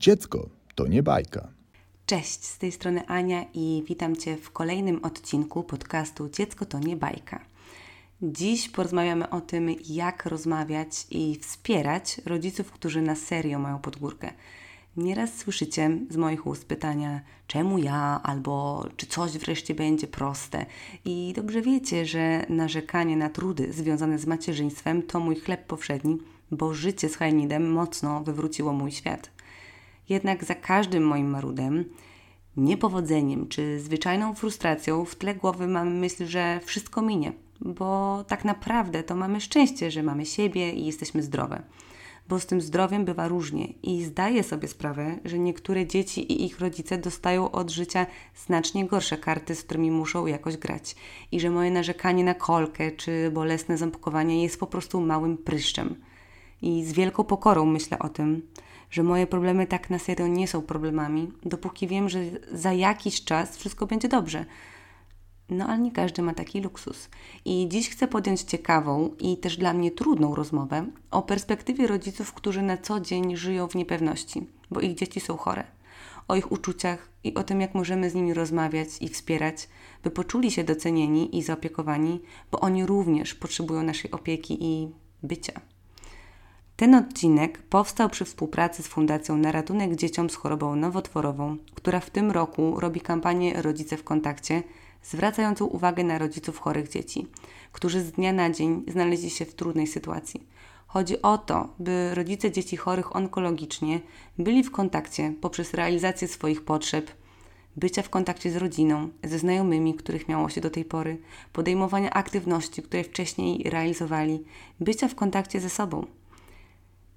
Dziecko to nie bajka. Cześć, z tej strony Ania i witam Cię w kolejnym odcinku podcastu Dziecko to nie bajka. Dziś porozmawiamy o tym, jak rozmawiać i wspierać rodziców, którzy na serio mają podgórkę. Nieraz słyszycie z moich ust pytania, czemu ja, albo czy coś wreszcie będzie proste. I dobrze wiecie, że narzekanie na trudy związane z macierzyństwem to mój chleb powszedni, bo życie z Hajnidem mocno wywróciło mój świat. Jednak za każdym moim marudem, niepowodzeniem czy zwyczajną frustracją w tle głowy mamy myśl, że wszystko minie, bo tak naprawdę to mamy szczęście, że mamy siebie i jesteśmy zdrowe. Bo z tym zdrowiem bywa różnie i zdaję sobie sprawę, że niektóre dzieci i ich rodzice dostają od życia znacznie gorsze karty, z którymi muszą jakoś grać. I że moje narzekanie na kolkę czy bolesne ząbkowanie jest po prostu małym pryszczem. I z wielką pokorą myślę o tym, że moje problemy tak na serio nie są problemami, dopóki wiem, że za jakiś czas wszystko będzie dobrze. No ale nie każdy ma taki luksus. I dziś chcę podjąć ciekawą i też dla mnie trudną rozmowę o perspektywie rodziców, którzy na co dzień żyją w niepewności, bo ich dzieci są chore. O ich uczuciach i o tym, jak możemy z nimi rozmawiać i wspierać, by poczuli się docenieni i zaopiekowani, bo oni również potrzebują naszej opieki i bycia. Ten odcinek powstał przy współpracy z Fundacją Na Ratunek Dzieciom z Chorobą Nowotworową, która w tym roku robi kampanię Rodzice w Kontakcie, zwracającą uwagę na rodziców chorych dzieci, którzy z dnia na dzień znaleźli się w trudnej sytuacji. Chodzi o to, by rodzice dzieci chorych onkologicznie byli w kontakcie poprzez realizację swoich potrzeb, bycia w kontakcie z rodziną, ze znajomymi, których miało się do tej pory, podejmowania aktywności, które wcześniej realizowali, bycia w kontakcie ze sobą.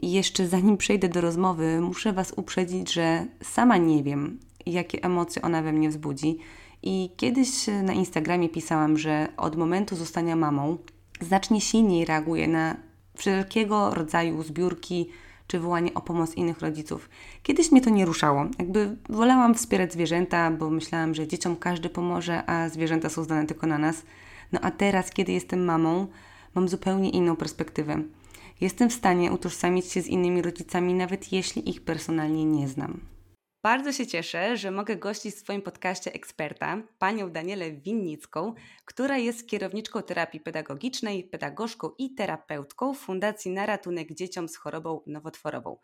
I jeszcze zanim przejdę do rozmowy, muszę Was uprzedzić, że sama nie wiem, jakie emocje ona we mnie wzbudzi. I kiedyś na Instagramie pisałam, że od momentu zostania mamą znacznie silniej reaguję na wszelkiego rodzaju zbiórki czy wołanie o pomoc innych rodziców. Kiedyś mnie to nie ruszało. Jakby wolałam wspierać zwierzęta, bo myślałam, że dzieciom każdy pomoże, a zwierzęta są zdane tylko na nas. No a teraz, kiedy jestem mamą, mam zupełnie inną perspektywę. Jestem w stanie utożsamić się z innymi rodzicami, nawet jeśli ich personalnie nie znam. Bardzo się cieszę, że mogę gościć w swoim podcaście eksperta, panią Danielę Winnicką, która jest kierowniczką terapii pedagogicznej, pedagogzką i terapeutką Fundacji na ratunek dzieciom z chorobą nowotworową.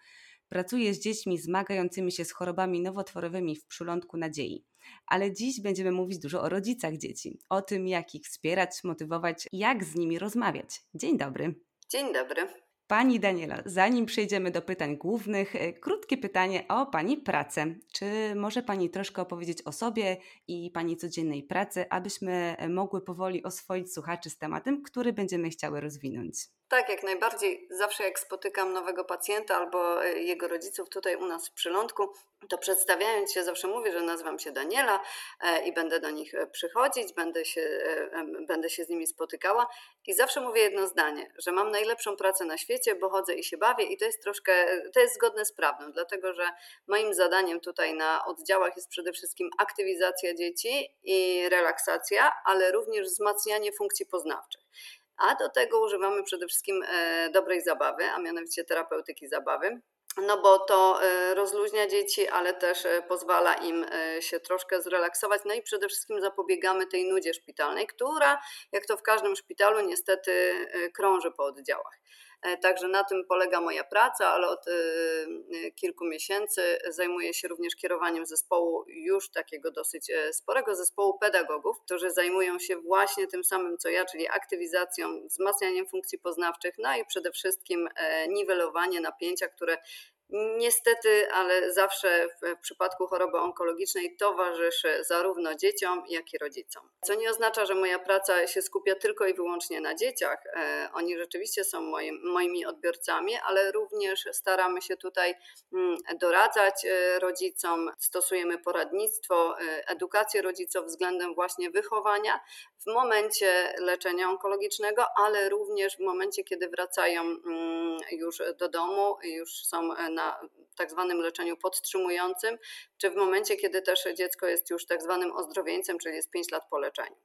Pracuje z dziećmi zmagającymi się z chorobami nowotworowymi w przylądku nadziei. Ale dziś będziemy mówić dużo o rodzicach dzieci, o tym, jak ich wspierać, motywować, jak z nimi rozmawiać. Dzień dobry. Dzień dobry. Pani Daniela, zanim przejdziemy do pytań głównych, e, krótkie pytanie o Pani pracę. Czy może Pani troszkę opowiedzieć o sobie i Pani codziennej pracy, abyśmy mogły powoli oswoić słuchaczy z tematem, który będziemy chciały rozwinąć? Tak, jak najbardziej. Zawsze jak spotykam nowego pacjenta albo e, jego rodziców tutaj u nas w przylądku, to przedstawiając się zawsze mówię, że nazywam się Daniela e, i będę do nich e, przychodzić, będę się, będę się z nimi spotykała i zawsze mówię jedno zdanie, że mam najlepszą pracę na świecie, bo chodzę i się bawię i to jest troszkę, to jest zgodne z prawdą, dlatego że moim zadaniem tutaj na oddziałach jest przede wszystkim aktywizacja dzieci i relaksacja, ale również wzmacnianie funkcji poznawczych a do tego używamy przede wszystkim e, dobrej zabawy, a mianowicie terapeutyki zabawy. No bo to e, rozluźnia dzieci, ale też e, pozwala im się troszkę zrelaksować. No i przede wszystkim zapobiegamy tej nudzie szpitalnej, która, jak to w każdym szpitalu, niestety krąży po oddziałach. E, także na tym polega moja praca, ale od e, e, kilku miesięcy zajmuję się również kierowaniem zespołu, już takiego dosyć sporego zespołu pedagogów, którzy zajmują się właśnie tym samym co ja, czyli aktywizacją, wzmacnianiem funkcji poznawczych, no i przede wszystkim niwelowanie napięcia, które Niestety, ale zawsze w przypadku choroby onkologicznej towarzyszy zarówno dzieciom, jak i rodzicom. Co nie oznacza, że moja praca się skupia tylko i wyłącznie na dzieciach. E, oni rzeczywiście są moim, moimi odbiorcami, ale również staramy się tutaj mm, doradzać e, rodzicom, stosujemy poradnictwo, e, edukację rodziców względem właśnie wychowania w momencie leczenia onkologicznego, ale również w momencie, kiedy wracają mm, już do domu, już są na tak zwanym leczeniu podtrzymującym, czy w momencie, kiedy też dziecko jest już tak zwanym ozdrowieńcem, czyli jest 5 lat po leczeniu.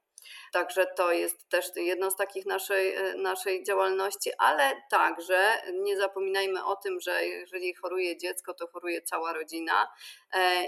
Także to jest też jedno z takich naszej, naszej działalności, ale także nie zapominajmy o tym, że jeżeli choruje dziecko, to choruje cała rodzina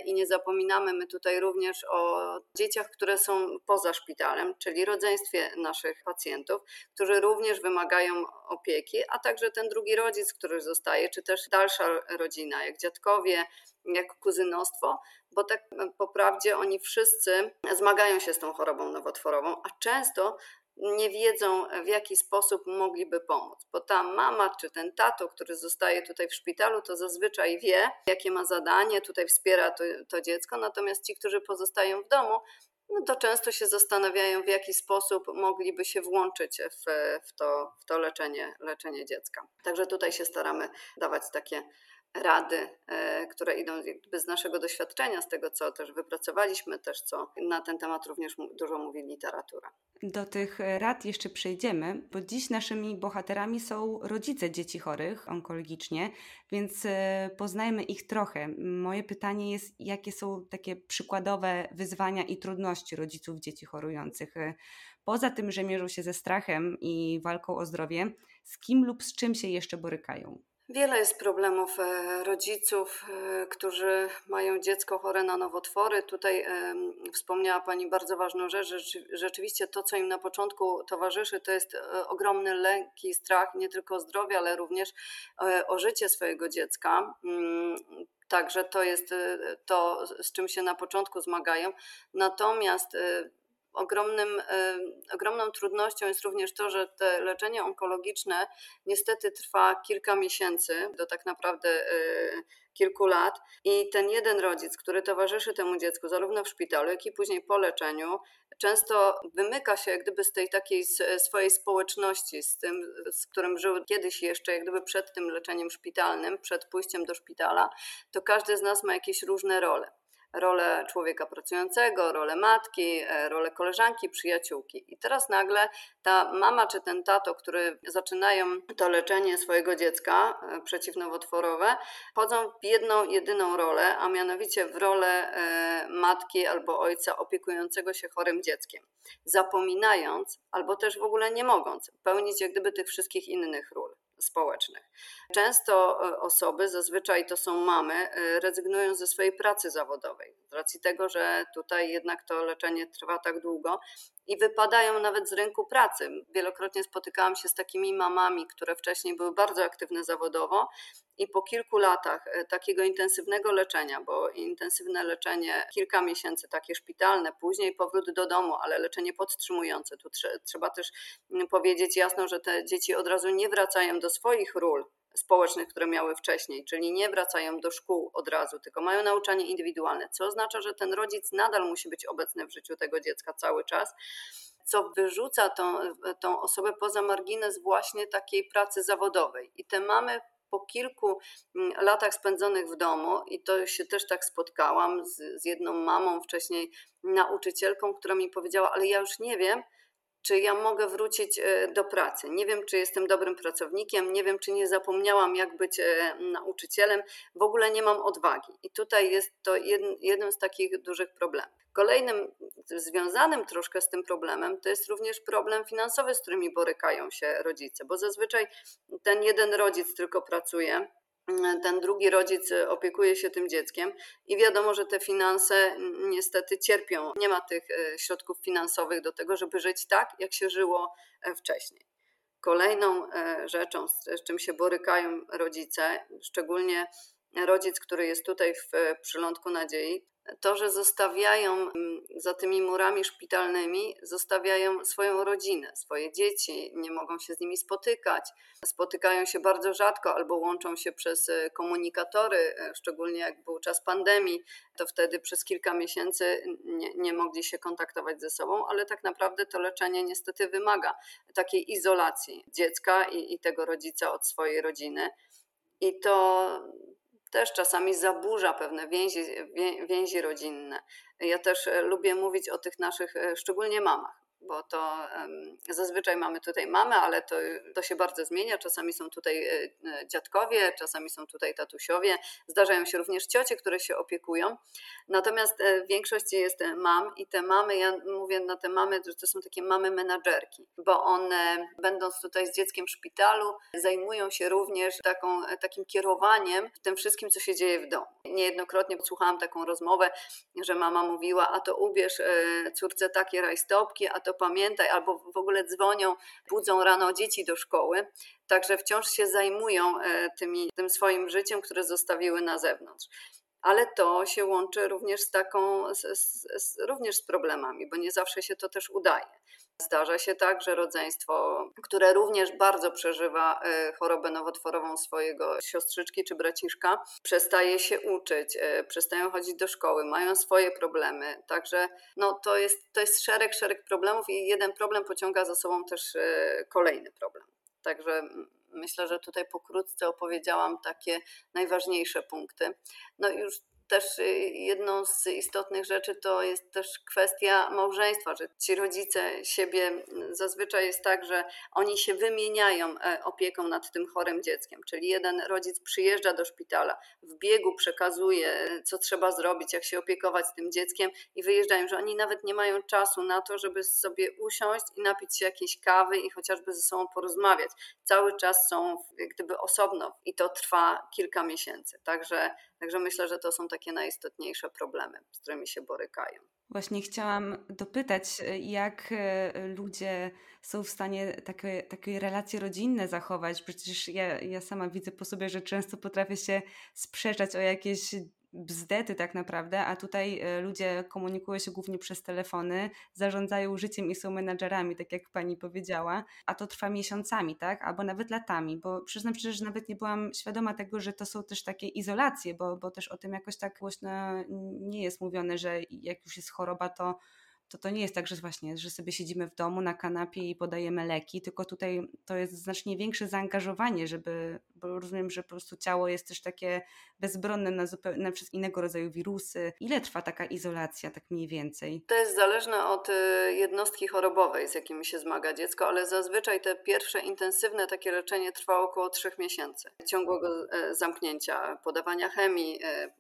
i nie zapominamy my tutaj również o dzieciach, które są poza szpitalem, czyli rodzeństwie naszych pacjentów, którzy również wymagają opieki, a także ten drugi rodzic, który zostaje, czy też dalsza rodzina, jak dziadkowie, jak kuzynostwo, bo tak po prawdzie oni wszyscy zmagają się z tą chorobą nowotworową, a często nie wiedzą, w jaki sposób mogliby pomóc. Bo ta mama czy ten tato, który zostaje tutaj w szpitalu, to zazwyczaj wie, jakie ma zadanie, tutaj wspiera to, to dziecko, natomiast ci, którzy pozostają w domu, no to często się zastanawiają, w jaki sposób mogliby się włączyć w, w, to, w to leczenie, leczenie dziecka. Także tutaj się staramy dawać takie rady, e, które idą z naszego doświadczenia, z tego, co też wypracowaliśmy, też co na ten temat również dużo mówi literatura. Do tych rad jeszcze przejdziemy, bo dziś naszymi bohaterami są rodzice dzieci chorych onkologicznie, więc e, poznajmy ich trochę. Moje pytanie jest, jakie są takie przykładowe wyzwania i trudności rodziców dzieci chorujących? E, poza tym, że mierzą się ze strachem i walką o zdrowie, z kim lub z czym się jeszcze borykają? Wiele jest problemów e, rodziców, e, którzy mają dziecko chore na nowotwory. Tutaj wspomniała Pani bardzo ważną rzecz, rzeczywiście to, co im na początku towarzyszy, to jest e, ogromny lęk i strach nie tylko o zdrowie, ale również o życie swojego dziecka. Mm, także to jest to, z czym się na początku zmagają. Natomiast ogromnym, ogromną trudnością jest również to, że te leczenie onkologiczne niestety trwa kilka miesięcy do tak naprawdę e, kilku lat. I ten jeden rodzic, który towarzyszy temu dziecku zarówno w szpitalu, jak i później po leczeniu, często wymyka się jak gdyby z tej takiej swojej społeczności, z tym, z którym żył kiedyś jeszcze, jak gdyby przed tym leczeniem szpitalnym, przed pójściem do szpitala, to każdy z nas ma jakieś różne role rolę człowieka pracującego, rolę matki, e, rolę koleżanki, przyjaciółki. I teraz nagle ta mama czy ten tato, który zaczynają to leczenie swojego dziecka e, przeciwnowotworowe, wchodzą w jedną, jedyną rolę, a mianowicie w rolę e, matki albo ojca opiekującego się chorym dzieckiem, zapominając albo też w ogóle nie mogąc pełnić jak gdyby tych wszystkich innych ról społecznych. Często e, osoby, zazwyczaj to są mamy, e, rezygnują ze swojej pracy zawodowej z racji tego, że tutaj jednak to leczenie trwa tak długo i wypadają nawet z rynku pracy. Wielokrotnie spotykałam się z takimi mamami, które wcześniej były bardzo aktywne zawodowo i po kilku latach e, takiego intensywnego leczenia, bo intensywne leczenie kilka miesięcy, takie szpitalne, później powrót do domu, ale leczenie podtrzymujące. Tu trzeba też mm, powiedzieć jasno, że te dzieci od razu nie wracają do swoich ról społecznych, które miały wcześniej, czyli nie wracają do szkół od razu, tylko mają nauczanie indywidualne, co oznacza, że ten rodzic nadal musi być obecny w życiu tego dziecka cały czas co wyrzuca tą, tą osobę poza margines właśnie takiej pracy zawodowej. I te mamy po kilku mm, latach spędzonych w domu, i to się też tak spotkałam z, z jedną mamą, wcześniej nauczycielką, która mi powiedziała: Ale ja już nie wiem, czy ja mogę wrócić e, do pracy. Nie wiem, czy jestem dobrym pracownikiem, nie wiem, czy nie zapomniałam, jak być e, nauczycielem, w ogóle nie mam odwagi. I tutaj jest to jeden z takich dużych problemów. Kolejnym związanym troszkę z tym problemem to jest również problem finansowy, z którymi borykają się rodzice, bo zazwyczaj ten jeden rodzic tylko pracuje, ten drugi rodzic opiekuje się tym dzieckiem i wiadomo, że te finanse niestety cierpią. Nie ma tych e, środków finansowych do tego, żeby żyć tak, jak się żyło e, wcześniej. Kolejną e, rzeczą, z czym się borykają rodzice, szczególnie rodzic, który jest tutaj w przylądku nadziei, to, że zostawiają mm, za tymi murami szpitalnymi, zostawiają swoją rodzinę, swoje dzieci, nie mogą się z nimi spotykać, spotykają się bardzo rzadko albo łączą się przez e, komunikatory, e, szczególnie jak był czas pandemii, to wtedy przez kilka miesięcy nie, nie mogli się kontaktować ze sobą, ale tak naprawdę to leczenie niestety wymaga takiej izolacji dziecka i, i tego rodzica od swojej rodziny. I to też czasami zaburza pewne więzi, więzi rodzinne. Ja też e, lubię mówić o tych naszych, e, szczególnie mamach, bo to zazwyczaj mamy tutaj mamy, ale to, to się bardzo zmienia. Czasami są tutaj e, e, dziadkowie, czasami są tutaj tatusiowie, zdarzają się również ciocie, które się opiekują. Natomiast e, w większości jest mam i te mamy, ja mówię na te mamy, że to są takie mamy menadżerki, bo one będąc tutaj z dzieckiem w szpitalu, zajmują się również taką, takim kierowaniem tym wszystkim, co się dzieje w domu. Niejednokrotnie słuchałam taką rozmowę, że mama mówiła, a to ubierz córce takie rajstopki, a to pamiętaj, albo w ogóle dzwonią, budzą rano dzieci do szkoły, także wciąż się zajmują e, tymi, tym swoim życiem, które zostawiły na zewnątrz. Ale to się łączy również z taką, z, z, również z problemami, bo nie zawsze się to też udaje. Zdarza się tak, że rodzeństwo, które również bardzo przeżywa e, chorobę nowotworową swojego siostrzyczki czy braciszka, przestaje się uczyć, e, przestają chodzić do szkoły, mają swoje problemy. Także no, to, jest, to jest szereg, szereg problemów i jeden problem pociąga za sobą też e, kolejny problem. Także myślę, że tutaj pokrótce opowiedziałam takie najważniejsze punkty. No już też y, jedną z istotnych rzeczy to jest też kwestia małżeństwa, że ci rodzice siebie zazwyczaj jest tak, że oni się wymieniają e, opieką nad tym chorym dzieckiem, czyli jeden rodzic przyjeżdża do szpitala, w biegu przekazuje, co trzeba zrobić, jak się opiekować tym dzieckiem i wyjeżdżają, że oni nawet nie mają czasu na to, żeby sobie usiąść i napić się jakiejś kawy i chociażby ze sobą porozmawiać. Cały czas są gdyby osobno i to trwa kilka miesięcy. Także Także myślę, że to są takie najistotniejsze problemy, z którymi się borykają. Właśnie chciałam dopytać, jak e, ludzie są w stanie takie, takie relacje rodzinne zachować. Przecież ja, ja sama widzę po sobie, że często potrafię się sprzeczać o jakieś bzdety tak naprawdę, a tutaj e, ludzie komunikują się głównie przez telefony, zarządzają życiem i są menadżerami, tak jak pani powiedziała, a to trwa miesiącami, tak? Albo nawet latami, bo przyznam szczerze, że nawet nie byłam świadoma tego, że to są też takie izolacje, bo, bo też o tym jakoś tak głośno nie jest mówione, że jak już jest choroba, to to to nie jest tak, że właśnie, że sobie siedzimy w domu na kanapie i podajemy leki, tylko tutaj to jest znacznie większe zaangażowanie, żeby, bo rozumiem, że po prostu ciało jest też takie bezbronne na, na wszystkie innego rodzaju wirusy. Ile trwa taka izolacja, tak mniej więcej? To jest zależne od y, jednostki chorobowej, z jakimi się zmaga dziecko, ale zazwyczaj te pierwsze intensywne takie leczenie trwa około trzech miesięcy. Ciągłego e, zamknięcia, podawania chemii, e,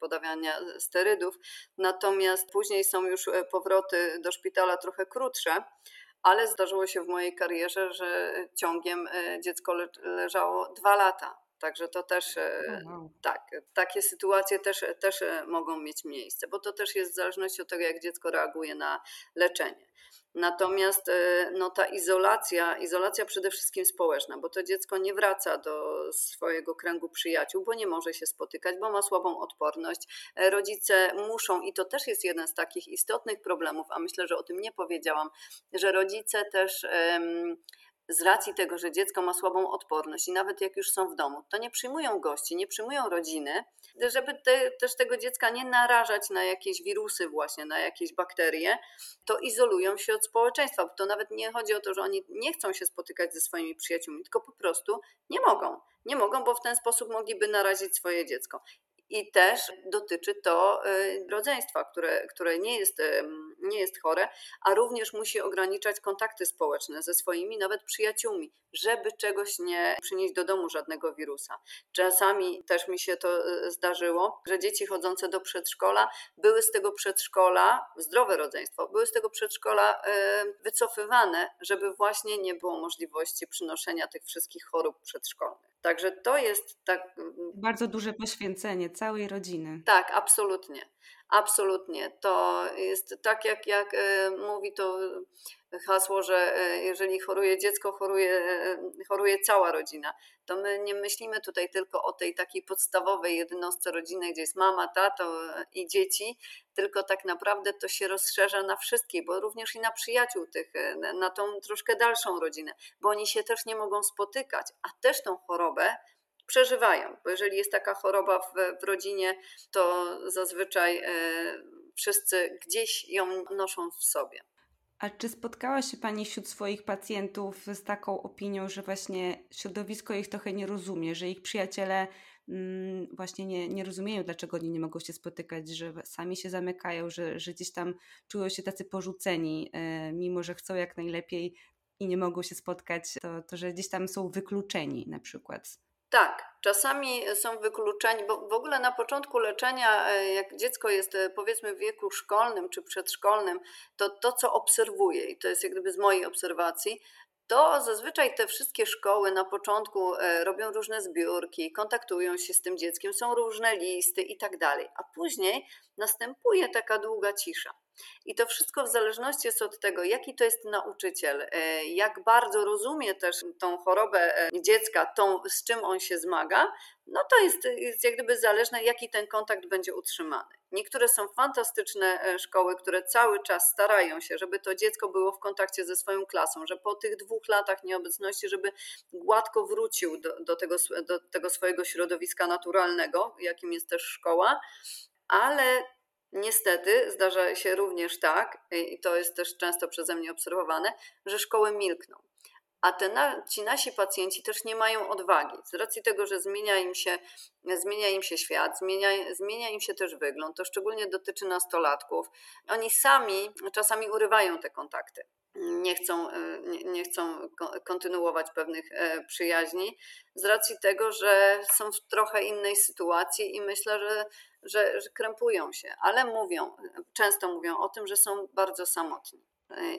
podawania sterydów, natomiast później są już e, powroty do szpitala trochę krótsze ale zdarzyło się w mojej karierze, że ciągiem e, dziecko leżało dwa lata. Także to też, e, tak, takie sytuacje też, też mogą mieć miejsce, bo to też jest w zależności od tego, jak dziecko reaguje na leczenie. Natomiast e, no, ta izolacja, izolacja przede wszystkim społeczna, bo to dziecko nie wraca do swojego kręgu przyjaciół, bo nie może się spotykać, bo ma słabą odporność. E, rodzice muszą, i to też jest jeden z takich istotnych problemów, a myślę, że o tym nie powiedziałam, że rodzice też. Z racji tego, że dziecko ma słabą odporność i nawet jak już są w domu, to nie przyjmują gości, nie przyjmują rodziny, żeby te, też tego dziecka nie narażać na jakieś wirusy, właśnie na jakieś bakterie, to izolują się od społeczeństwa. Bo to nawet nie chodzi o to, że oni nie chcą się spotykać ze swoimi przyjaciółmi, tylko po prostu nie mogą. Nie mogą, bo w ten sposób mogliby narazić swoje dziecko. I też dotyczy to y, rodzeństwa, które, które nie, jest, nie jest chore, a również musi ograniczać kontakty społeczne ze swoimi nawet przyjaciółmi, żeby czegoś nie przynieść do domu żadnego wirusa. Czasami też mi się to y, zdarzyło, że dzieci chodzące do przedszkola były z tego przedszkola, zdrowe rodzeństwo, były z tego przedszkola y, wycofywane, żeby właśnie nie było możliwości przynoszenia tych wszystkich chorób przedszkolnych. Także to jest tak. Bardzo duże poświęcenie całej rodziny. Tak, absolutnie. Absolutnie. To jest tak, jak, jak e, mówi to hasło, że e, jeżeli choruje dziecko, choruje, e, choruje cała rodzina. To my nie myślimy tutaj tylko o tej takiej podstawowej jednostce rodziny, gdzie jest mama, tato i dzieci, tylko tak naprawdę to się rozszerza na wszystkich, bo również i na przyjaciół tych, na tą troszkę dalszą rodzinę, bo oni się też nie mogą spotykać, a też tą chorobę przeżywają, bo jeżeli jest taka choroba w, w rodzinie, to zazwyczaj e, wszyscy gdzieś ją noszą w sobie. A czy spotkała się Pani wśród swoich pacjentów z taką opinią, że właśnie środowisko ich trochę nie rozumie, że ich przyjaciele mm, właśnie nie, nie rozumieją, dlaczego oni nie mogą się spotykać, że sami się zamykają, że, że gdzieś tam czują się tacy porzuceni, e, mimo że chcą jak najlepiej i nie mogą się spotkać, to, to że gdzieś tam są wykluczeni na przykład. Tak, czasami są wykluczeni, bo w ogóle na początku leczenia, e, jak dziecko jest e, powiedzmy w wieku szkolnym czy przedszkolnym, to to, co obserwuję, i to jest jak gdyby z mojej obserwacji, to zazwyczaj te wszystkie szkoły na początku e, robią różne zbiórki, kontaktują się z tym dzieckiem, są różne listy i tak dalej, a później następuje taka długa cisza. I to wszystko w zależności jest od tego, jaki to jest nauczyciel, e, jak bardzo rozumie też tą chorobę e, dziecka, tą, z czym on się zmaga, no to jest, jest jak gdyby zależne, jaki ten kontakt będzie utrzymany. Niektóre są fantastyczne e, szkoły, które cały czas starają się, żeby to dziecko było w kontakcie ze swoją klasą, że po tych dwóch latach nieobecności, żeby gładko wrócił do, do, tego, do tego swojego środowiska naturalnego, jakim jest też szkoła, ale Niestety zdarza się również tak, i to jest też często przeze mnie obserwowane, że szkoły milkną. A te ci nasi pacjenci też nie mają odwagi, z racji tego, że zmienia im się, zmienia im się świat, zmienia, zmienia im się też wygląd. To szczególnie dotyczy nastolatków. Oni sami czasami urywają te kontakty nie chcą, nie, nie, chcą kontynuować pewnych e, przyjaźni, z racji tego, że są w trochę innej sytuacji i myślę, że że, że krępują się, ale mówią, często mówią o tym, że są bardzo samotni.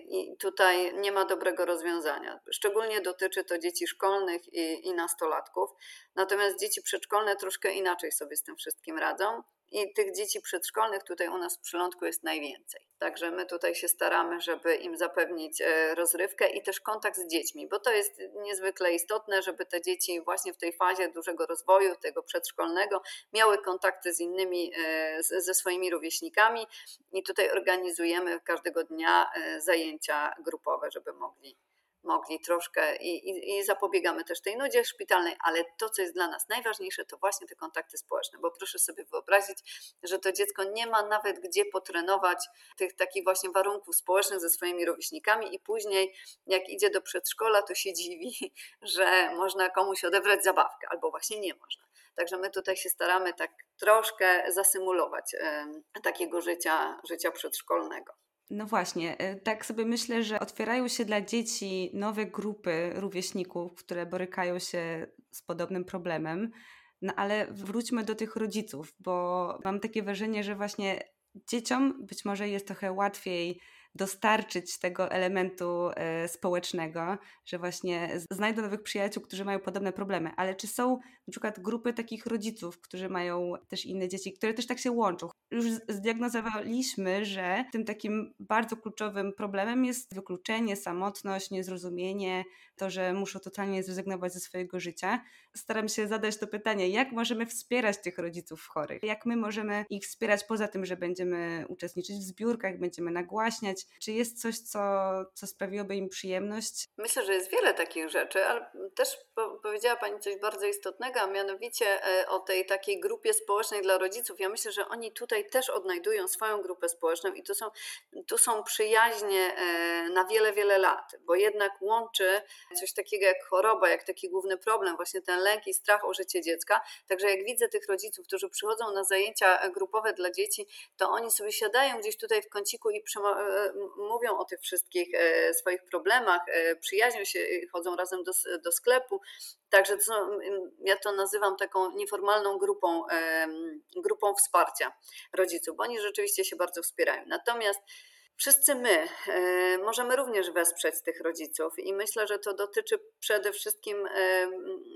I tutaj nie ma dobrego rozwiązania. Szczególnie dotyczy to dzieci szkolnych i, i nastolatków. Natomiast dzieci przedszkolne troszkę inaczej sobie z tym wszystkim radzą i tych dzieci przedszkolnych tutaj u nas w przylądku jest najwięcej. Także my tutaj się staramy, żeby im zapewnić e, rozrywkę i też kontakt z dziećmi, bo to jest niezwykle istotne, żeby te dzieci właśnie w tej fazie dużego rozwoju, tego przedszkolnego, miały kontakty z innymi, e, ze swoimi rówieśnikami i tutaj organizujemy każdego dnia e, zajęcia grupowe, żeby mogli mogli troszkę i, i, i, zapobiegamy też tej nudzie szpitalnej, ale to, co jest dla nas najważniejsze, to właśnie te kontakty społeczne, bo proszę sobie wyobrazić, że to dziecko nie ma nawet gdzie potrenować tych takich właśnie warunków społecznych ze swoimi rówieśnikami i później jak idzie do przedszkola, to się dziwi, że można komuś odebrać zabawkę, albo właśnie nie można. Także my tutaj się staramy tak troszkę zasymulować y, takiego życia, życia przedszkolnego. No właśnie, e, tak sobie myślę, że otwierają się dla dzieci nowe grupy rówieśników, które borykają się z podobnym problemem. No ale wróćmy do tych rodziców, bo mam takie wrażenie, że właśnie dzieciom być może jest trochę łatwiej dostarczyć tego elementu e, społecznego, że właśnie znajdą nowych przyjaciół, którzy mają podobne problemy. Ale czy są na przykład grupy takich rodziców, którzy mają też inne dzieci, które też tak się łączą? Już zdiagnozowaliśmy, że tym takim bardzo kluczowym problemem jest wykluczenie, samotność, niezrozumienie, to, że muszą totalnie zrezygnować ze swojego życia. Staram się zadać to pytanie, jak możemy wspierać tych rodziców chorych? Jak my możemy ich wspierać poza tym, że będziemy uczestniczyć w zbiórkach, będziemy nagłaśniać, czy jest coś, co, co sprawiłoby im przyjemność? Myślę, że jest wiele takich rzeczy, ale też powiedziała Pani coś bardzo istotnego, a mianowicie e, o tej takiej grupie społecznej dla rodziców. Ja myślę, że oni tutaj też odnajdują swoją grupę społeczną i to są, tu są przyjaźnie e, na wiele, wiele lat, bo jednak łączy coś takiego jak choroba, jak taki główny problem, właśnie ten lęk i strach o życie dziecka. Także jak widzę tych rodziców, którzy przychodzą na zajęcia grupowe dla dzieci, to oni sobie siadają gdzieś tutaj w kąciku i e, mówią o tych wszystkich e, swoich problemach, e, przyjaźnią się, chodzą razem do, do sklepu. Także to ja to nazywam taką nieformalną grupą, grupą wsparcia rodziców, bo oni rzeczywiście się bardzo wspierają. Natomiast Wszyscy my e, możemy również wesprzeć tych rodziców i myślę, że to dotyczy przede wszystkim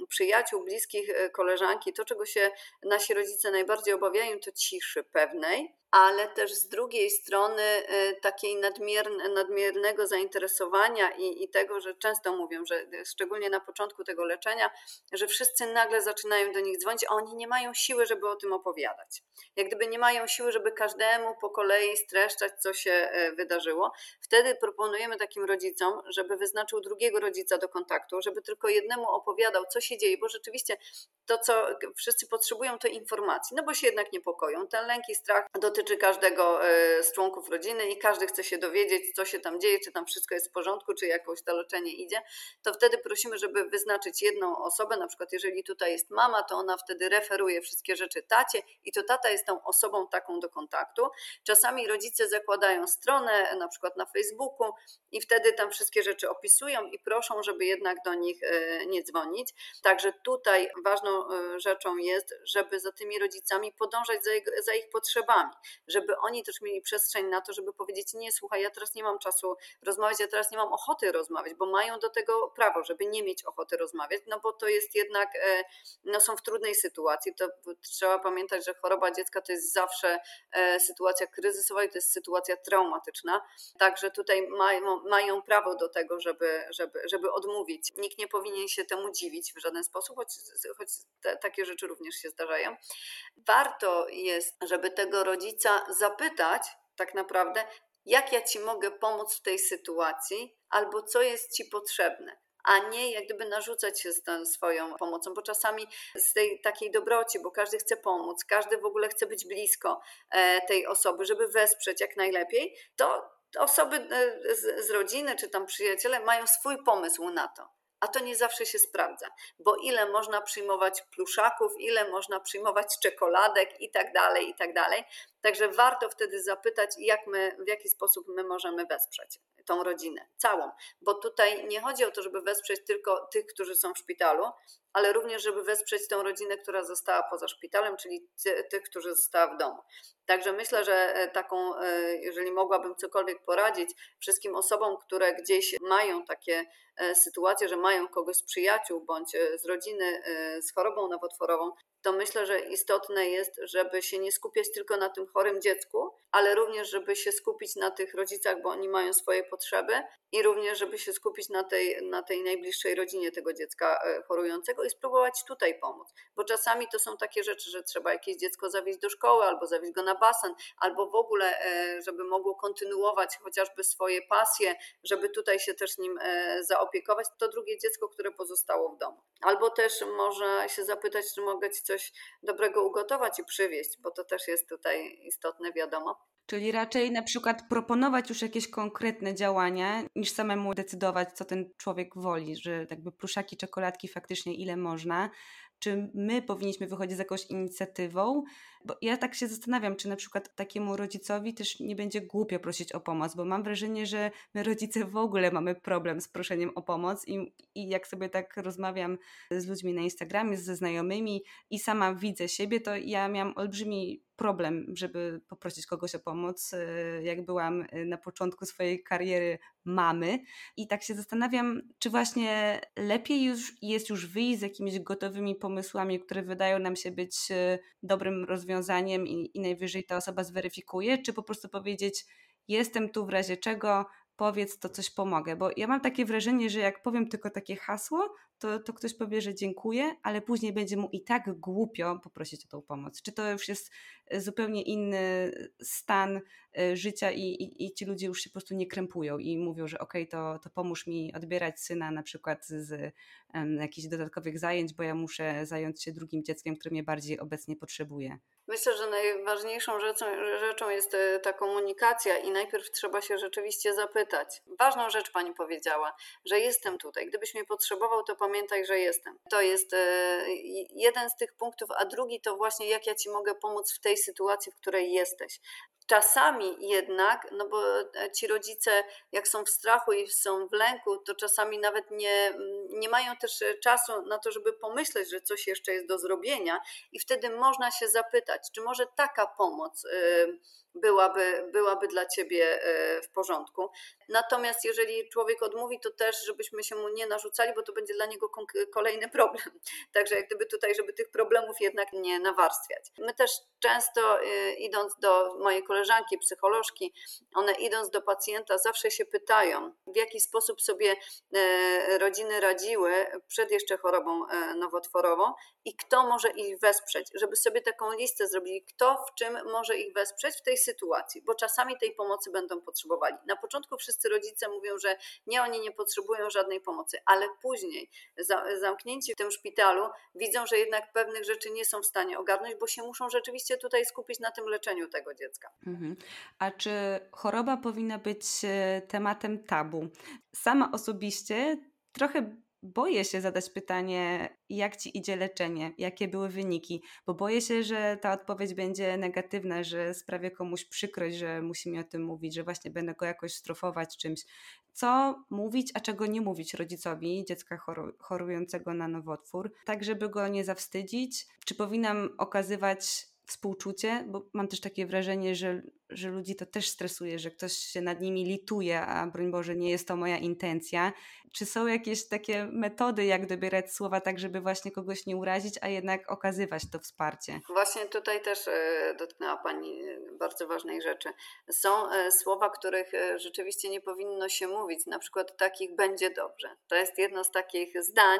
przyjaciół, bliskich, koleżanki. To, czego się nasi rodzice najbardziej obawiają, to ciszy pewnej, ale też z drugiej strony y, takiej nadmierne, nadmiernego zainteresowania i, i tego, że często mówią, że szczególnie na początku tego leczenia, że wszyscy nagle zaczynają do nich dzwonić, a oni nie mają siły, żeby o tym opowiadać. Jak gdyby nie mają siły, żeby każdemu po kolei streszczać, co się y, wydarzyło. Wtedy proponujemy takim rodzicom, żeby wyznaczył drugiego rodzica do kontaktu, żeby tylko jednemu opowiadał, co się dzieje, bo rzeczywiście to, co wszyscy potrzebują, to informacji, no bo się jednak niepokoją. Ten lęk i strach dotyczy dotyczy każdego e, z członków rodziny i każdy chce się dowiedzieć, co się tam dzieje, czy tam wszystko jest w porządku, czy jakoś to leczenie idzie, to wtedy prosimy, żeby wyznaczyć jedną osobę, na przykład jeżeli tutaj jest mama, to ona wtedy referuje wszystkie rzeczy tacie i to tata jest tą osobą taką do kontaktu. Czasami rodzice zakładają stronę, na przykład na Facebooku i wtedy tam wszystkie rzeczy opisują i proszą, żeby jednak do nich e, nie dzwonić. Także tutaj ważną e, rzeczą jest, żeby za tymi rodzicami podążać za, za ich potrzebami, żeby oni też mieli przestrzeń na to, żeby powiedzieć: Nie, słuchaj, ja teraz nie mam czasu rozmawiać, ja teraz nie mam ochoty rozmawiać, bo mają do tego prawo, żeby nie mieć ochoty rozmawiać, no bo to jest jednak, e, no są w trudnej sytuacji. To trzeba pamiętać, że choroba dziecka to jest zawsze e, sytuacja kryzysowa i to jest sytuacja traumatyczna. Także tutaj mają, mają prawo do tego, żeby, żeby, żeby odmówić. Nikt nie powinien się temu dziwić w żaden sposób, choć, choć te, takie rzeczy również się zdarzają. Warto jest, żeby tego rodzica zapytać tak naprawdę, jak ja ci mogę pomóc w tej sytuacji, albo co jest ci potrzebne a nie jak gdyby narzucać się z tą swoją pomocą, bo czasami z tej takiej dobroci, bo każdy chce pomóc, każdy w ogóle chce być blisko e, tej osoby, żeby wesprzeć jak najlepiej, to osoby e, z, z rodziny czy tam przyjaciele mają swój pomysł na to a to nie zawsze się sprawdza, bo ile można przyjmować pluszaków, ile można przyjmować czekoladek i tak dalej, i tak dalej. Także warto wtedy zapytać, jak my, w jaki sposób my możemy wesprzeć tą rodzinę całą, bo tutaj nie chodzi o to, żeby wesprzeć tylko tych, którzy są w szpitalu, ale również, żeby wesprzeć tą rodzinę, która została poza szpitalem, czyli tych, którzy została w domu. Także myślę, że e, taką, e, jeżeli mogłabym cokolwiek poradzić wszystkim osobom, które gdzieś mają takie e, sytuacje, że mają kogoś z przyjaciół bądź z rodziny z chorobą nowotworową, to myślę, że istotne jest, żeby się nie skupiać tylko na tym chorym dziecku, ale również, żeby się skupić na tych rodzicach, bo oni mają swoje potrzeby i również, żeby się skupić na tej, na tej najbliższej rodzinie tego dziecka e, chorującego i spróbować tutaj pomóc. Bo czasami to są takie rzeczy, że trzeba jakieś dziecko zawieźć do szkoły, albo zawieźć go na basen, albo w ogóle, e, żeby mogło kontynuować chociażby swoje pasje, żeby tutaj się też nim e, zaopiekować, to drugie dziecko, które pozostało w domu. Albo też może się zapytać, czy mogę ci coś dobrego ugotować i przywieźć, bo to też jest tutaj istotne, wiadomo. Czyli raczej na przykład proponować już jakieś konkretne działania, niż samemu decydować, co ten człowiek woli, że jakby pluszaki, czekoladki faktycznie ile można, czy my powinniśmy wychodzić z jakąś inicjatywą, bo ja tak się zastanawiam, czy na przykład takiemu rodzicowi też nie będzie głupio prosić o pomoc, bo mam wrażenie, że my rodzice w ogóle mamy problem z proszeniem o pomoc i, i jak sobie tak rozmawiam z ludźmi na Instagramie, ze znajomymi i sama widzę siebie, to ja miałam olbrzymi problem, żeby poprosić kogoś o pomoc, e, jak byłam e, na początku swojej kariery mamy. I tak się zastanawiam, czy właśnie lepiej już jest już wyjść z jakimiś gotowymi pomysłami, które wydają nam się być e, dobrym rozwiązaniem i, i najwyżej ta osoba zweryfikuje, czy po prostu powiedzieć, jestem tu w razie czego, powiedz, to coś pomogę. Bo ja mam takie wrażenie, że jak powiem tylko takie hasło, to, to ktoś powie, że dziękuję, ale później będzie mu i tak głupio poprosić o tą pomoc. Czy to już jest e, zupełnie inny stan e, życia i, i, i ci ludzie już się po prostu nie krępują i mówią, że okej, okay, to, to pomóż mi odbierać syna na przykład z um, jakichś dodatkowych zajęć, bo ja muszę zająć się drugim dzieckiem, które mnie bardziej obecnie potrzebuje. Myślę, że najważniejszą rzeczą, rzeczą jest e, ta komunikacja i najpierw trzeba się rzeczywiście zapytać. Ważną rzecz pani powiedziała, że jestem tutaj. Gdybyś mnie potrzebował, to pamiętaj, że jestem. To jest e, jeden z tych punktów, a drugi to właśnie jak ja ci mogę pomóc w tej sytuacji, w której jesteś. Czasami jednak, no bo e, ci rodzice, jak są w strachu i są w lęku, to czasami nawet nie, nie mają też e, czasu na to, żeby pomyśleć, że coś jeszcze jest do zrobienia, i wtedy można się zapytać, czy może taka pomoc byłaby, byłaby dla ciebie e, w porządku. Natomiast jeżeli człowiek odmówi, to też, żebyśmy się mu nie narzucali, bo to będzie dla niego kolejny problem. Także jak gdyby tutaj, żeby tych problemów jednak nie nawarstwiać. My też często e, idąc do mojej koleżanki, psycholożki, one idąc do pacjenta zawsze się pytają, w jaki sposób sobie e, rodziny radziły przed jeszcze chorobą nowotworową i kto może ich wesprzeć, żeby sobie taką listę zrobili, kto w czym może ich wesprzeć w tej sytuacji, bo czasami tej pomocy będą potrzebowali. Na początku wszyscy rodzice mówią, że nie, oni nie potrzebują żadnej pomocy, ale później zamknięci w tym szpitalu widzą, że jednak pewnych rzeczy nie są w stanie ogarnąć, bo się muszą rzeczywiście tutaj skupić na tym leczeniu tego dziecka. Mhm. A czy choroba powinna być e, tematem tabu? Sama osobiście trochę boję się zadać pytanie, jak ci idzie leczenie, jakie były wyniki, bo boję się, że ta odpowiedź będzie negatywna, że sprawię komuś przykrość, że musi mi o tym mówić, że właśnie będę go jakoś strofować czymś. Co mówić, a czego nie mówić rodzicowi dziecka chorującego na nowotwór, tak żeby go nie zawstydzić? Czy powinnam okazywać współczucie, bo mam też takie wrażenie, że, że ludzi to też stresuje, że ktoś się nad nimi lituje, a broń Boże, nie jest to moja intencja. Czy są jakieś takie metody, jak dobierać słowa tak, żeby właśnie kogoś nie urazić, a jednak okazywać to wsparcie? Właśnie tutaj też e, dotknęła Pani bardzo ważnej rzeczy. Są e, słowa, których e, rzeczywiście nie powinno się mówić, na przykład takich będzie dobrze. To jest jedno z takich zdań,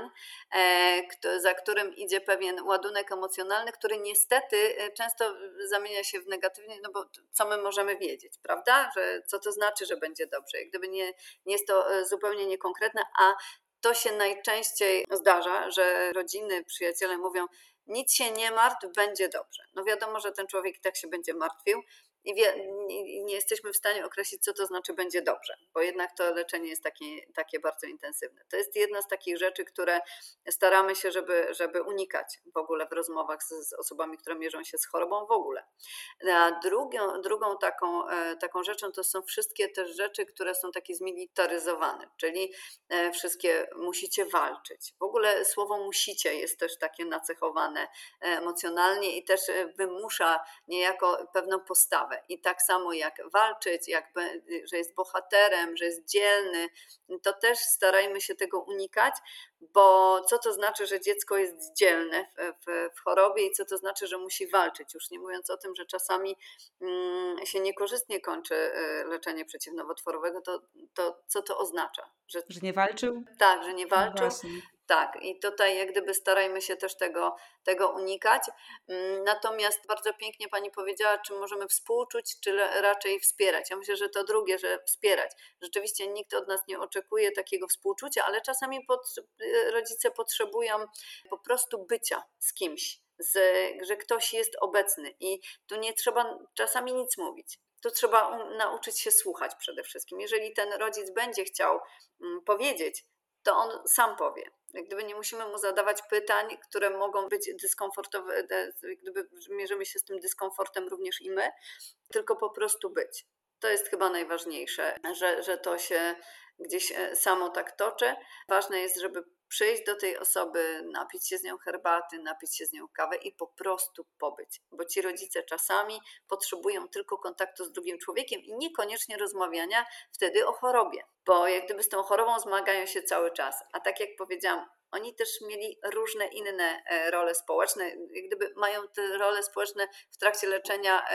za którym idzie pewien ładunek emocjonalny, który niestety często zamienia się w negatywnie, no bo co my możemy wiedzieć, prawda? Że co to znaczy, że będzie dobrze? Jak gdyby nie, nie jest to zupełnie niekonkretne, a to się najczęściej zdarza, że rodziny, przyjaciele mówią: Nic się nie martw, będzie dobrze. No wiadomo, że ten człowiek tak się będzie martwił, wie, nie, nie, jesteśmy w stanie określić, co to znaczy będzie dobrze, bo jednak to leczenie jest takie, takie bardzo intensywne. To jest jedna z takich rzeczy, które staramy się, żeby, żeby unikać w ogóle w rozmowach z, z osobami, które mierzą się z chorobą w ogóle. A drugą, drugą taką, e, taką rzeczą to są wszystkie te rzeczy, które są takie zmilitaryzowane, czyli e, wszystkie musicie walczyć. W ogóle słowo musicie jest też takie nacechowane e, emocjonalnie i też wymusza niejako pewną postawę. I tak samo jak walczyć, jak, że jest bohaterem, że jest dzielny, to też starajmy się tego unikać, bo co to znaczy, że dziecko jest dzielne w, w, w chorobie i co to znaczy, że musi walczyć. Już nie mówiąc o tym, że czasami mm, się niekorzystnie kończy y, leczenie przeciwnowotworowego, to, to co to oznacza? Że, że nie walczył? Tak, że nie no walczył. No tak, i tutaj jak gdyby starajmy się też tego, tego unikać. Mm, natomiast bardzo pięknie Pani powiedziała, czy możemy współczuć, czy raczej wspierać. Ja myślę, że to drugie, że wspierać. Rzeczywiście nikt od nas nie oczekuje takiego współczucia, ale czasami pod, rodzice potrzebują po prostu bycia z kimś, z, że ktoś jest obecny i tu nie trzeba czasami nic mówić. Tu trzeba nauczyć się słuchać przede wszystkim. Jeżeli ten rodzic będzie chciał mm, powiedzieć, to on sam powie. Jak gdyby nie musimy mu zadawać pytań, które mogą być dyskomfortowe, gdyby mierzymy się z tym dyskomfortem również i my, tylko po prostu być. To jest chyba najważniejsze, że, że to się gdzieś e, samo tak toczy. Ważne jest, żeby przyjść do tej osoby, napić się z nią herbaty, napić się z nią kawy i po prostu pobyć. Bo ci rodzice czasami potrzebują tylko kontaktu z drugim człowiekiem i niekoniecznie rozmawiania wtedy o chorobie, bo jak gdyby z tą chorobą zmagają się cały czas. A tak jak powiedziałam, oni też mieli różne inne e, role społeczne, jak gdyby mają te role społeczne w trakcie leczenia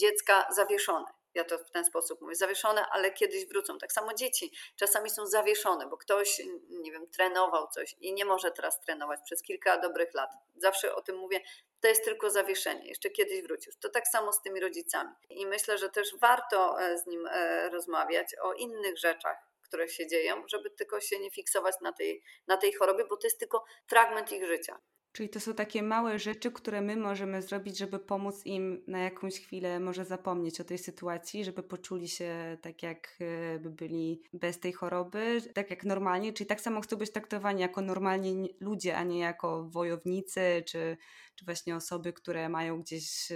dziecka zawieszone ja to w ten sposób mówię, zawieszone, ale kiedyś wrócą. Tak samo dzieci czasami są zawieszone, bo ktoś, nie wiem, trenował coś i nie może teraz trenować przez kilka dobrych lat. Zawsze o tym mówię, to jest tylko zawieszenie, jeszcze kiedyś wrócisz. To tak samo z tymi rodzicami. I myślę, że też warto e, z nim e, rozmawiać o innych rzeczach, które się dzieją, żeby tylko się nie fiksować na tej, na tej chorobie, bo to jest tylko fragment ich życia. Czyli to są takie małe rzeczy, które my możemy zrobić, żeby pomóc im na jakąś chwilę może zapomnieć o tej sytuacji, żeby poczuli się tak, jakby byli bez tej choroby, tak jak normalnie, czyli tak samo chcą być traktowani jako normalni ludzie, a nie jako wojownicy, czy, czy właśnie osoby, które mają gdzieś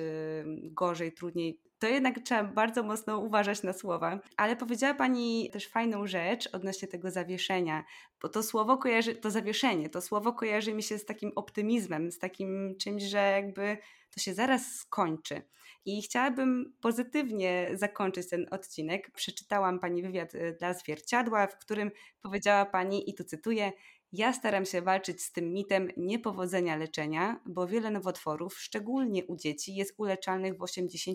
gorzej, trudniej to jednak trzeba bardzo mocno uważać na słowa. Ale powiedziała Pani też fajną rzecz odnośnie tego zawieszenia, bo to słowo kojarzy, to zawieszenie, to słowo kojarzy mi się z takim optymizmem, z takim czymś, że jakby to się zaraz skończy. I chciałabym pozytywnie zakończyć ten odcinek. Przeczytałam Pani wywiad y, dla Zwierciadła, w którym powiedziała Pani, i tu cytuję, Ja staram się walczyć z tym mitem niepowodzenia leczenia, bo wiele nowotworów, szczególnie u dzieci, jest uleczalnych w 80%.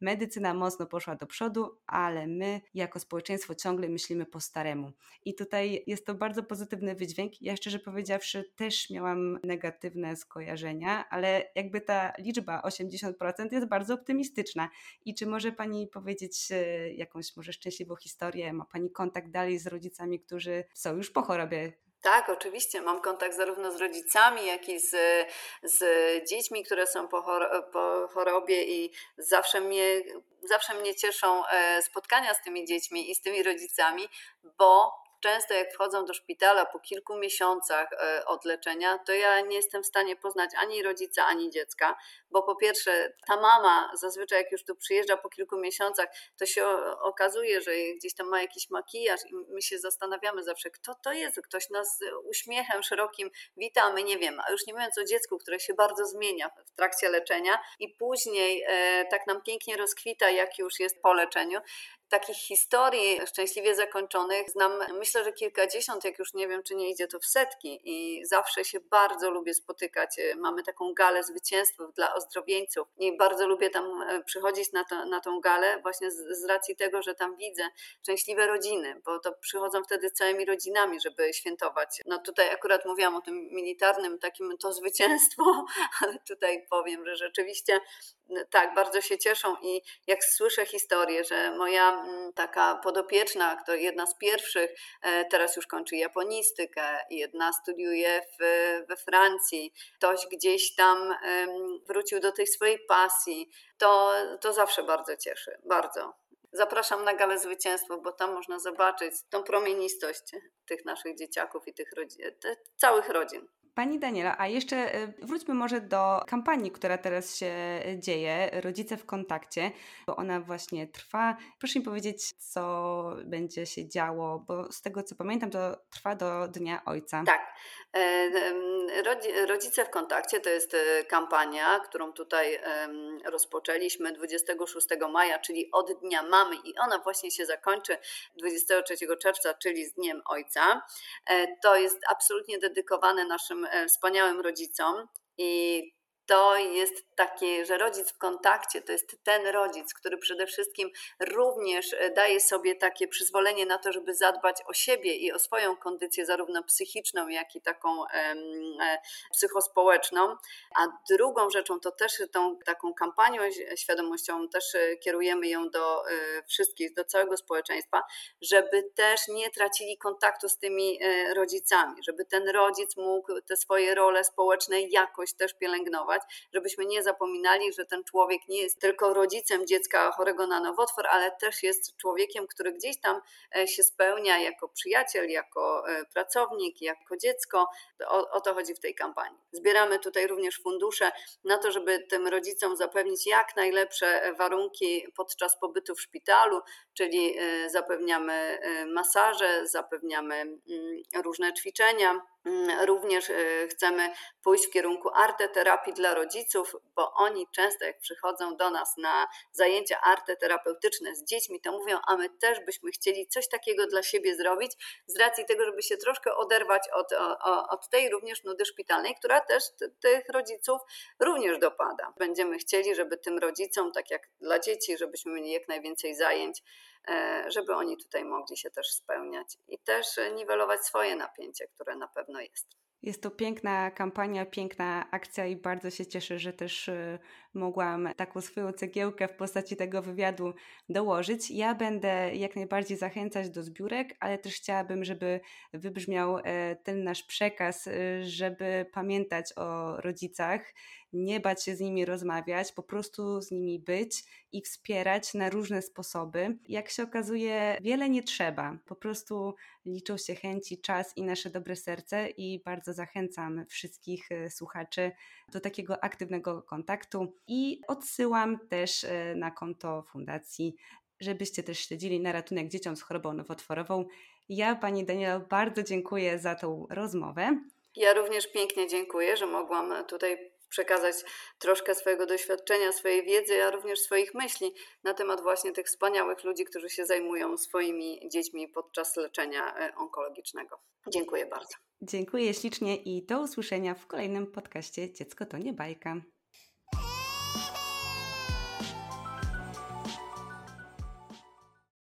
Medycyna mocno poszła do przodu, ale my jako społeczeństwo ciągle myślimy po staremu. I tutaj jest to bardzo pozytywny wydźwięk. Ja szczerze powiedziawszy też miałam negatywne skojarzenia, ale jakby ta liczba 80% jest bardzo optymistyczna. I czy może Pani powiedzieć e, jakąś może szczęśliwą historię? Ma Pani kontakt dalej z rodzicami, którzy są już po chorobie tak, oczywiście. Mam kontakt zarówno z rodzicami, jak i z, z dziećmi, które są po, chorobie i zawsze mnie, zawsze mnie cieszą e, spotkania z tymi dziećmi i z tymi rodzicami, bo często jak wchodzą do szpitala po kilku miesiącach e, od leczenia, to ja nie jestem w stanie poznać ani rodzica, ani dziecka, bo po pierwsze ta mama zazwyczaj jak już tu przyjeżdża po kilku miesiącach, to się okazuje, że gdzieś tam ma jakiś makijaż i my się zastanawiamy zawsze, kto to jest, ktoś nas uśmiechem szerokim witamy, nie wiem, a już nie mówiąc o dziecku, które się bardzo zmienia w trakcie leczenia i później e, tak nam pięknie rozkwita, jak już jest po leczeniu takich historii szczęśliwie zakończonych znam, myślę, że kilkadziesiąt, jak już nie wiem, czy nie idzie to w setki i zawsze się bardzo lubię spotykać. Mamy taką galę zwycięstw dla ozdrowieńców i bardzo lubię tam e, przychodzić na, to, na tą galę właśnie z, z racji tego, że tam widzę szczęśliwe rodziny, bo to przychodzą wtedy całymi rodzinami, żeby świętować. No tutaj akurat mówiłam o tym militarnym takim to zwycięstwo, ale tutaj powiem, że rzeczywiście tak, bardzo się cieszą i jak słyszę historię, że moja mm, taka podopieczna, to jedna z pierwszych, e, teraz już kończy japonistykę, jedna studiuje w, we Francji, ktoś gdzieś tam wrócił do tej swojej pasji, to, to zawsze bardzo cieszy, bardzo. Zapraszam na galę zwycięstwo, bo tam można zobaczyć tą promienistość tych naszych dzieciaków i tych rodzin, całych rodzin. Pani Daniela, a jeszcze y, wróćmy może do kampanii, która teraz się dzieje, Rodzice w kontakcie, bo ona właśnie trwa. Proszę mi powiedzieć, co będzie się działo, bo z tego co pamiętam, to trwa do Dnia Ojca. Tak. E, rodzice w kontakcie to jest e, kampania, którą tutaj rozpoczęliśmy 26 maja, czyli od Dnia Mamy i ona właśnie się zakończy 23 czerwca, czyli z Dniem Ojca. E, to jest absolutnie dedykowane naszym wspaniałym rodzicom i to jest takie, że rodzic w kontakcie to jest ten rodzic, który przede wszystkim również e, daje sobie takie przyzwolenie na to, żeby zadbać o siebie i o swoją kondycję, zarówno psychiczną, jak i taką e, psychospołeczną. A drugą rzeczą to też tą taką kampanią świadomością też e, kierujemy ją do wszystkich, do całego społeczeństwa, żeby też nie tracili kontaktu z tymi rodzicami, żeby ten rodzic mógł te swoje role społeczne jakoś też pielęgnować, żebyśmy nie zapominali, że ten człowiek nie jest tylko rodzicem dziecka chorego na nowotwór, ale też jest człowiekiem, który gdzieś tam e, się spełnia jako przyjaciel, jako e, pracownik, jako dziecko. O, o to chodzi w tej kampanii. Zbieramy tutaj również fundusze na to, żeby tym rodzicom zapewnić jak najlepsze warunki podczas pobytu w szpitalu, czyli e, zapewniamy masaże, zapewniamy mm, różne ćwiczenia również y, chcemy pójść w kierunku arteterapii dla rodziców, bo oni często jak przychodzą do nas na zajęcia arteterapeutyczne z dziećmi, to mówią, a my też byśmy chcieli coś takiego dla siebie zrobić, z racji tego, żeby się troszkę oderwać od, od tej również nudy szpitalnej, która też tych rodziców również dopada. Będziemy chcieli, żeby tym rodzicom, tak jak dla dzieci, żebyśmy mieli jak najwięcej zajęć, żeby oni tutaj mogli się też spełniać i też niwelować swoje napięcie, które na pewno jest. Jest to piękna kampania, piękna akcja i bardzo się cieszę, że też e, mogłam taką swoją cegiełkę w postaci tego wywiadu dołożyć. Ja będę jak najbardziej zachęcać do zbiórek, ale też chciałabym, żeby wybrzmiał e, ten nasz przekaz, żeby pamiętać o rodzicach, nie bać się z nimi rozmawiać, po prostu z nimi być i wspierać na różne sposoby. Jak się okazuje, wiele nie trzeba. Po prostu liczą się chęci, czas i nasze dobre serce i bardzo zachęcam wszystkich e, słuchaczy do takiego aktywnego kontaktu i odsyłam też e, na konto fundacji żebyście też śledzili na ratunek dzieciom z chorobą nowotworową. Ja Pani Daniela bardzo dziękuję za tą rozmowę. Ja również pięknie dziękuję, że mogłam tutaj przekazać troszkę swojego doświadczenia, swojej wiedzy, a również swoich myśli na temat właśnie tych wspaniałych ludzi, którzy się zajmują swoimi dziećmi podczas leczenia e, onkologicznego. Dziękuję bardzo. Dziękuję ślicznie i do usłyszenia w kolejnym podcaście Dziecko to nie bajka.